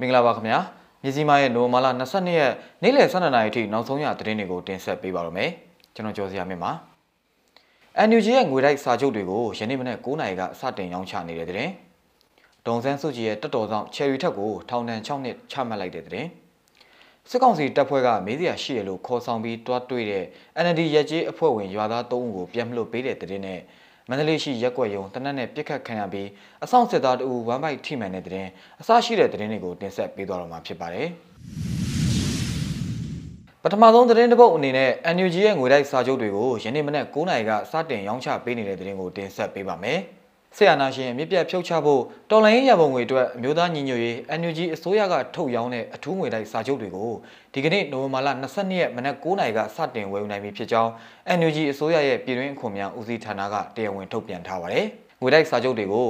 မင်္ဂလာပါခင်ဗျာမြစီမာရဲ့နိုမာလာ22ရက်နေ့လယ်12နာရီထိနောက်ဆုံးရသတင်းတွေကိုတင်ဆက်ပေးပါရမယ်ကျွန်တော်ကျော်စရာမြင့်ပါ NUG ရဲ့ငွေတိုက်စာချုပ်တွေကိုယနေ့မနက်9နာရီကစတင်ရောင်းချနေတဲ့တဲ့ဒုံစန်းစုကြည်ရဲ့တက်တော်ဆောင်ချယ်ရီထက်ကိုထောင်ဒဏ်6နှစ်ချမှတ်လိုက်တဲ့တဲ့စစ်ကောင်စီတပ်ဖွဲ့ကမေးစရာရှိရလို့ခေါ်ဆောင်ပြီးတွားတွေ့တဲ့ NLD ရက်ကြီးအဖွဲ့ဝင်ရွာသား3ဦးကိုပြန်မလို့ပေးတဲ့တဲ့နဲ့ မန္တလေးရှိရက်ွက်ယုံတနက်နဲ့ပြစ်ခတ်ခံရပြီးအဆောင်စစ်သားတူဝမ်ဘိုက်ထိမှန်တဲ့တဲ့တင်အစရှိတဲ့တဲ့တွေကိုတင်ဆက်ပေးသွားတော့မှာဖြစ်ပါတယ်ပထမဆုံးသတင်းတစ်ပုဒ်အနေနဲ့ NUG ရဲ့ငွေတိုက်စာချုပ်တွေကိုယနေ့မနက်9:00နာရီကစတင်ရောင်းချပေးနေတဲ့သတင်းကိုတင်ဆက်ပေးပါမယ်။ ဆရာနာရှင်အမြင့်ပြတ်ဖြုတ်ချဖို့တော်လိုင်းရပုံငွေအတွက်အမျိုးသားညီညွတ်ရေး NUG အစိုးရကထုတ်ရောင်းတဲ့အထူးငွေတိုက်စာချုပ်တွေကိုဒီကနေ့နိုဝင်ဘာလ22ရက်မနက်9:00နာရီကစတင်ဝယ်ယူနိုင်ပြီဖြစ်ကြောင်း NUG အစိုးရရဲ့ပြည်တွင်းအခွန်များဦးစီးဌာနကတရားဝင်ထုတ်ပြန်ထားပါတယ်။ငွေတိုက်စာချုပ်တွေကို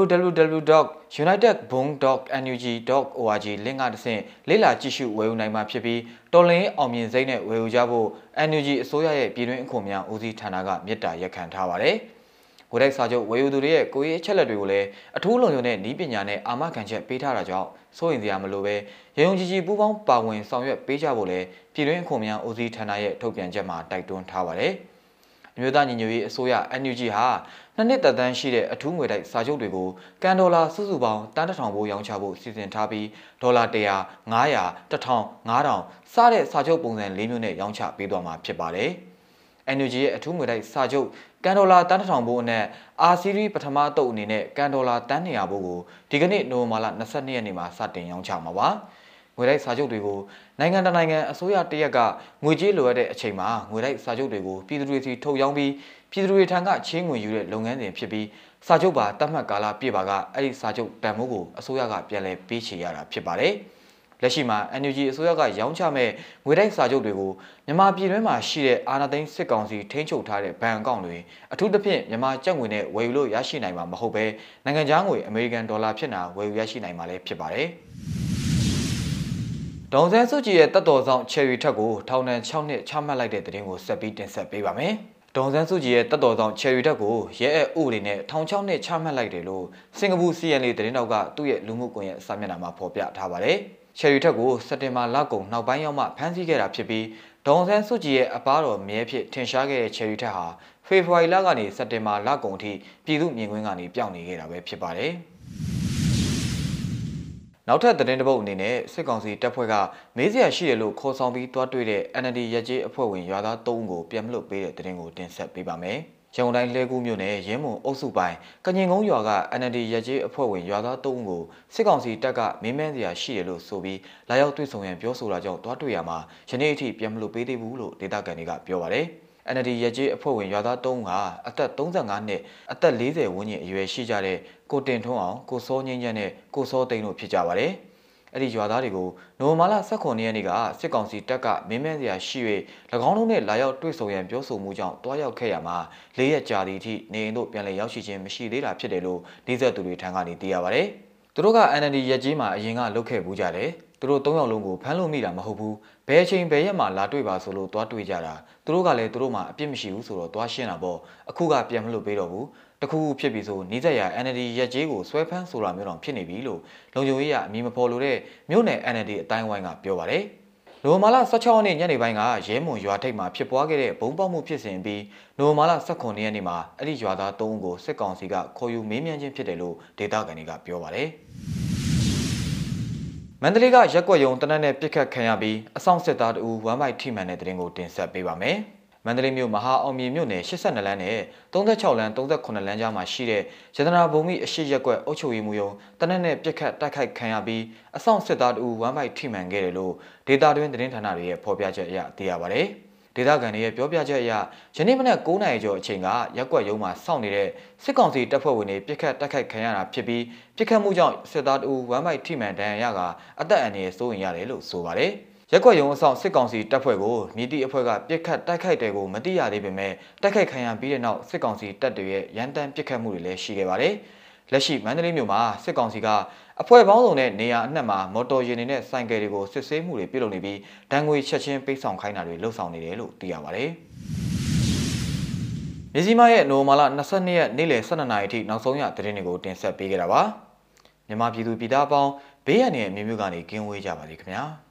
www.unitedbone.nug.org လင့်ကတဆင့်လေ့လာကြည့်ရှုဝယ်ယူနိုင်မှာဖြစ်ပြီးတော်လင်းအောင်မြင်စိမ့်နဲ့ဝယ်ယူကြဖို့ NUG အစိုးရရဲ့ပြည်တွင်းအခွန်များဦးစီးဌာနကမြစ်တာရက်ခံထားပါတယ်။ ဝက်ဒိုက်စာချုပ်ဝယ်ယူသူတွေရဲ့ကိုယ်ရေးအချက်လက်တွေကိုလည်းအထူးလုံခြုံတဲ့ဤပညာနဲ့အာမခံချက်ပေးထားတာကြောင့်စိုးရင်စရာမလိုပဲရေုံကြီးကြီးပူးပေါင်းပါဝင်ဆောင်ရွက်ပေးကြဖို့လည်းပြည်တွင်းအခွန်များဦးစီးဌာနရဲ့ထုတ်ပြန်ချက်မှာတိုက်တွန်းထားပါတယ်။အမျိုးသားညီညွတ်ရေးအစိုးရ NUG ဟာနှစ်နှစ်သက်တမ်းရှိတဲ့အထူးငွေတိုက်စာချုပ်တွေကိုကန်ဒေါ်လာစုစုပေါင်းတန်းတထောင်ဘိုးရောင်းချဖို့စီစဉ်ထားပြီးဒေါ်လာ100 900 1000 9000စတဲ့စာချုပ်ပုံစံ၄မျိုးနဲ့ရောင်းချပေးသွားမှာဖြစ်ပါတယ်။ NUG ရဲ့အထူးငွေတိုက်စာချုပ်ကန်ဒေါ်လာတန်းထောင်ဘိုးအနက်အာစီရီပထမတုပ်အနေနဲ့ကန်ဒေါ်လာတန်း200ဘိုးကိုဒီကနေ့နိုဝင်ဘာလ22ရက်နေ့မှာစတင်ရောင်းချမှာပါငွေတိုက်စာချုပ်တွေကိုနိုင်ငံတကာနိုင်ငံအစိုးရတရက်ကငွေကြေးလိုအပ်တဲ့အချိန်မှာငွေတိုက်စာချုပ်တွေကိုပြည်သူတွေစီထုတ်ရောင်းပြီးပြည်သူတွေထံကချင်းငွေယူတဲ့လုပ်ငန်းစဉ်ဖြစ်ပြီးစာချုပ်ပါတတ်မှတ်ကာလပြည့်ပါကအဲ့ဒီစာချုပ်တန်ဖိုးကိုအစိုးရကပြန်လည်ပေးချေရတာဖြစ်ပါတယ်။ လက်ရှိမှာ NUG အစိုးရကရောင်းချမဲ့ငွေတိုက်စာချုပ်တွေကိုမြန်မာပြည်တွင်းမှာရှိတဲ့အာဏာသိမ်းစစ်ကောင်စီထိန်းချုပ်ထားတဲ့ဘဏ်အကောင့်တွေအထူးသဖြင့်မြန်မာကျပ်ငွေနဲ့ဝယ်ယူလို့ရရှိနိုင်မှာမဟုတ်ဘဲနိုင်ငံခြားငွေအမေရိကန်ဒေါ်လာဖြစ်နာဝယ်ယူရရှိနိုင်မှာလည်းဖြစ်ပါတယ်။ဒေါန်ဆန်းစုကြည်ရဲ့တပ်တော်ဆောင်ချယ်ရီထက်ကိုထောင်ဒဏ်6နှစ်ချမှတ်လိုက်တဲ့တဲ့တင်ကိုဆက်ပြီးတင်ဆက်ပေးပါမယ်။ဒေါန်ဆန်းစုကြည်ရဲ့တပ်တော်ဆောင်ချယ်ရီတက်ကိုရဲအဥပဒေနဲ့ထောင်ချောင်းနဲ့ချမှတ်လိုက်တယ်လို့စင်ကာပူ CNA သတင်းတောက်ကသူ့ရဲ့လူမှုကွန်ရက်စာမျက်နှာမှာဖော်ပြထားပါတယ်။ ချယ်ရီတက်ကိုစက်တင်ဘာလကုန်နောက်ပိုင်းရောက်မှဖမ်းဆီးခဲ့တာဖြစ်ပြီးဒေါန်ဆန်းစုကြည်ရဲ့အပားတော်မြဲဖြစ်ထင်ရှားခဲ့တဲ့ချယ်ရီတက်ဟာဖေဖော်ဝါရီလကနေစက်တင်ဘာလကုန်ထိပြည်သူမြင်ကွင်းကနေပြောင်းနေခဲ့တာပဲဖြစ်ပါတယ်။နောက်ထပ်သတင်းတပုတ်အနေနဲ့စစ်ကောင်စီတပ်ဖွဲ့ကမေးစရာရှိတယ်လို့ခေါ်ဆောင်ပြီးတွားတွေ့တဲ့ NLD ရက်ကျေးအဖွဲ့ဝင်ရွာသား၃ဦးကိုပြန်မလွတ်ပေးတဲ့သတင်းကိုတင်ဆက်ပေးပါမယ်။ ရန်ကုန်တိုင်းလဲကူးမြို့နယ်ရင်းမုံအုပ်စုပိုင်းကညင်ကုန်းရွာက NLD ရက်ကျေးအဖွဲ့ဝင်ရွာသား၃ဦးကိုစစ်ကောင်စီတပ်ကမင်းမဲစရာရှိတယ်လို့ဆိုပြီးလာရောက်တွေ့ဆုံရန်ပြောဆိုတာကြောင့်တွားတွေ့ရမှာယနေ့အထိပြန်မလွတ်ပေးသေးဘူးလို့ဒေသခံတွေကပြောပါတယ်။ NLD ရကြေးအဖွဲ့ဝင်ရွာသား၃ဦးဟာအသက်35နှစ်အသက်40ဝန်းကျင်အရွယ်ရှိကြတဲ့ကိုတင်ထွန်းအောင်ကိုစောငင်းချမ်းနဲ့ကိုစောသိန်းတို့ဖြစ်ကြပါတယ်။ အဲ့ဒီရွာသားတွေကိုနိုဝင်ဘာလ18ရက်နေ့ကစစ်ကောင်စီတပ်ကမင်းမဲစရာရှိ၍၎င်းတို့နဲ့လာရောက်တွေ့ဆုံရန်ပြောဆိုမှုကြောင့်တွားရောက်ခဲ့ရမှာ၄ရက်ကြာသည့်အထိနေအိမ်တို့ပြန်လည်ရောက်ရှိခြင်းမရှိသေးတာဖြစ်တယ်လို့ဒေသသူတွေထံကနေသိရပါတယ်။သူတို့က NLD ရက်ကြီးမှာအရင်ကလုတ်ခဲ့ဘူးကြတယ်။သူတို့၃ယောက်လုံးကိုဖမ်းလို့မိတာမဟုတ်ဘူးဘယ်အချိန်ဘယ်ရက်မှလာတွေ့ပါဆိုလို့သွားတွေ့ကြတာသူတို့ကလည်းသူတို့မှအပြစ်မရှိဘူးဆိုတော့သွားရှင်းတာပေါ့အခုကပြန်မလို့ပေးတော့ဘူး တခုခုဖြစ်ပြီဆိုနီးစက်ရ NLD ရက်ကြီးကိုဆွဲဖမ်းဆိုတာမျိုးတော့ဖြစ်နေပြီလို့လုံခြုံရေးကအမည်မဖော်လို့တဲ့မြို့နယ် NLD အတိုင်းဝိုင်းကပြောပါတယ်နိုဝင်ဘာလ16ရက်နေ့ညနေပိုင်းကရဲမွန်ရွာထိပ်မှာဖြစ်ပွားခဲ့တဲ့ဘုံပေါက်မှုဖြစ်စဉ်ပြီးနိုဝင်ဘာလ18ရက်နေ့မှာအဲ့ဒီရွာသား3ဦးကိုစစ်ကောင်စီကခေါ်ယူမေးမြန်းခြင်းဖြစ်တယ်လို့ဒေသခံတွေကပြောပါတယ်။မန္တလေးကရက်ွက်ယုံတနက်နဲ့ပြစ်ခတ်ခံရပြီးအဆောင်စစ်သားတူဝမ်းမိုက်ထိမှန်တဲ့တဲ့ရင်ကိုတင်ဆက်ပေးပါမယ်။ မန္တလေးမြို့မဟာအောင်မြေမြို့နယ်82လမ်းနဲ့36လမ်း38လမ်းကြားမှာရှိတဲ့ရတနာဘုံမိအရှိရက်ွက်အုပ်ချုပ်ရေးမှူးယုံတနက်နဲ့ပြစ်ခတ်တိုက်ခိုက်ခံရပြီးအဆောင်စစ်သားတူဝမ်းမိုက်ထိမှန်ခဲ့တယ်လို့ဒေတာတွင်သတင်းဌာနတွေရဲ့ဖော်ပြချက်အရသိရပါဗျ။ဒေသခံတွေရဲ့ပြောပြချက်အရယနေ့မနက်9နာရီကျော်အချိန်ကရက်ွက်ရုံးမှာစောင့်နေတဲ့စစ်ကောင်စီတပ်ဖွဲ့ဝင်တွေပြစ်ခတ်တိုက်ခိုက်ခံရတာဖြစ်ပြီးပြစ်ခတ်မှုကြောင့်စစ်သားတူဝမ်းမိုက်ထိမှန်ဒဏ်ရာရကအသက်အန္တရာယ်စိုးရိမ်ရတယ်လို့ဆိုပါတယ် ရက်ွက်ရုံအဆောင်စစ်ကောင်စီတပ်ဖွဲ့ကိုမြစ်တီအဖွဲ့ကပြစ်ခတ်တိုက်ခိုက်တယ်ကိုမသိရသေးပေမဲ့တိုက်ခိုက်ခံရပြီးတဲ့နောက်စစ်ကောင်စီတပ်တွေရဲ့ရန်တမ်းပြစ်ခတ်မှုတွေလည်းရှိခဲ့ပါတယ်။လက်ရှိမန္တလေးမြို့မှာစစ်ကောင်စီကအဖွဲ့ပေါင်းစုံနဲ့နေရာအနှံ့မှာမော်တော်ယာဉ်တွေနဲ့စိုင်းကယ်တွေကိုစစ်ဆေးမှုတွေပြုလုပ်နေပြီးဒဏ်ငွေချက်ချင်းပိတ်ဆောင်ခိုင်းတာတွေလှုပ်ဆောင်နေတယ်လို့သိရပါတယ်။မြစည်းမရဲ့နိုမာလာ22ရက်နေ့လယ်12နာရီထိနောက်ဆုံးရသတင်းတွေကိုတင်ဆက်ပေးခဲ့တာပါ။မြန်မာပြည်သူပြည်သားအပေါင်းဘေးရန်ရဲ့အမျိုးမျိုးကနေကင်းဝေးကြပါစေခင်ဗျာ။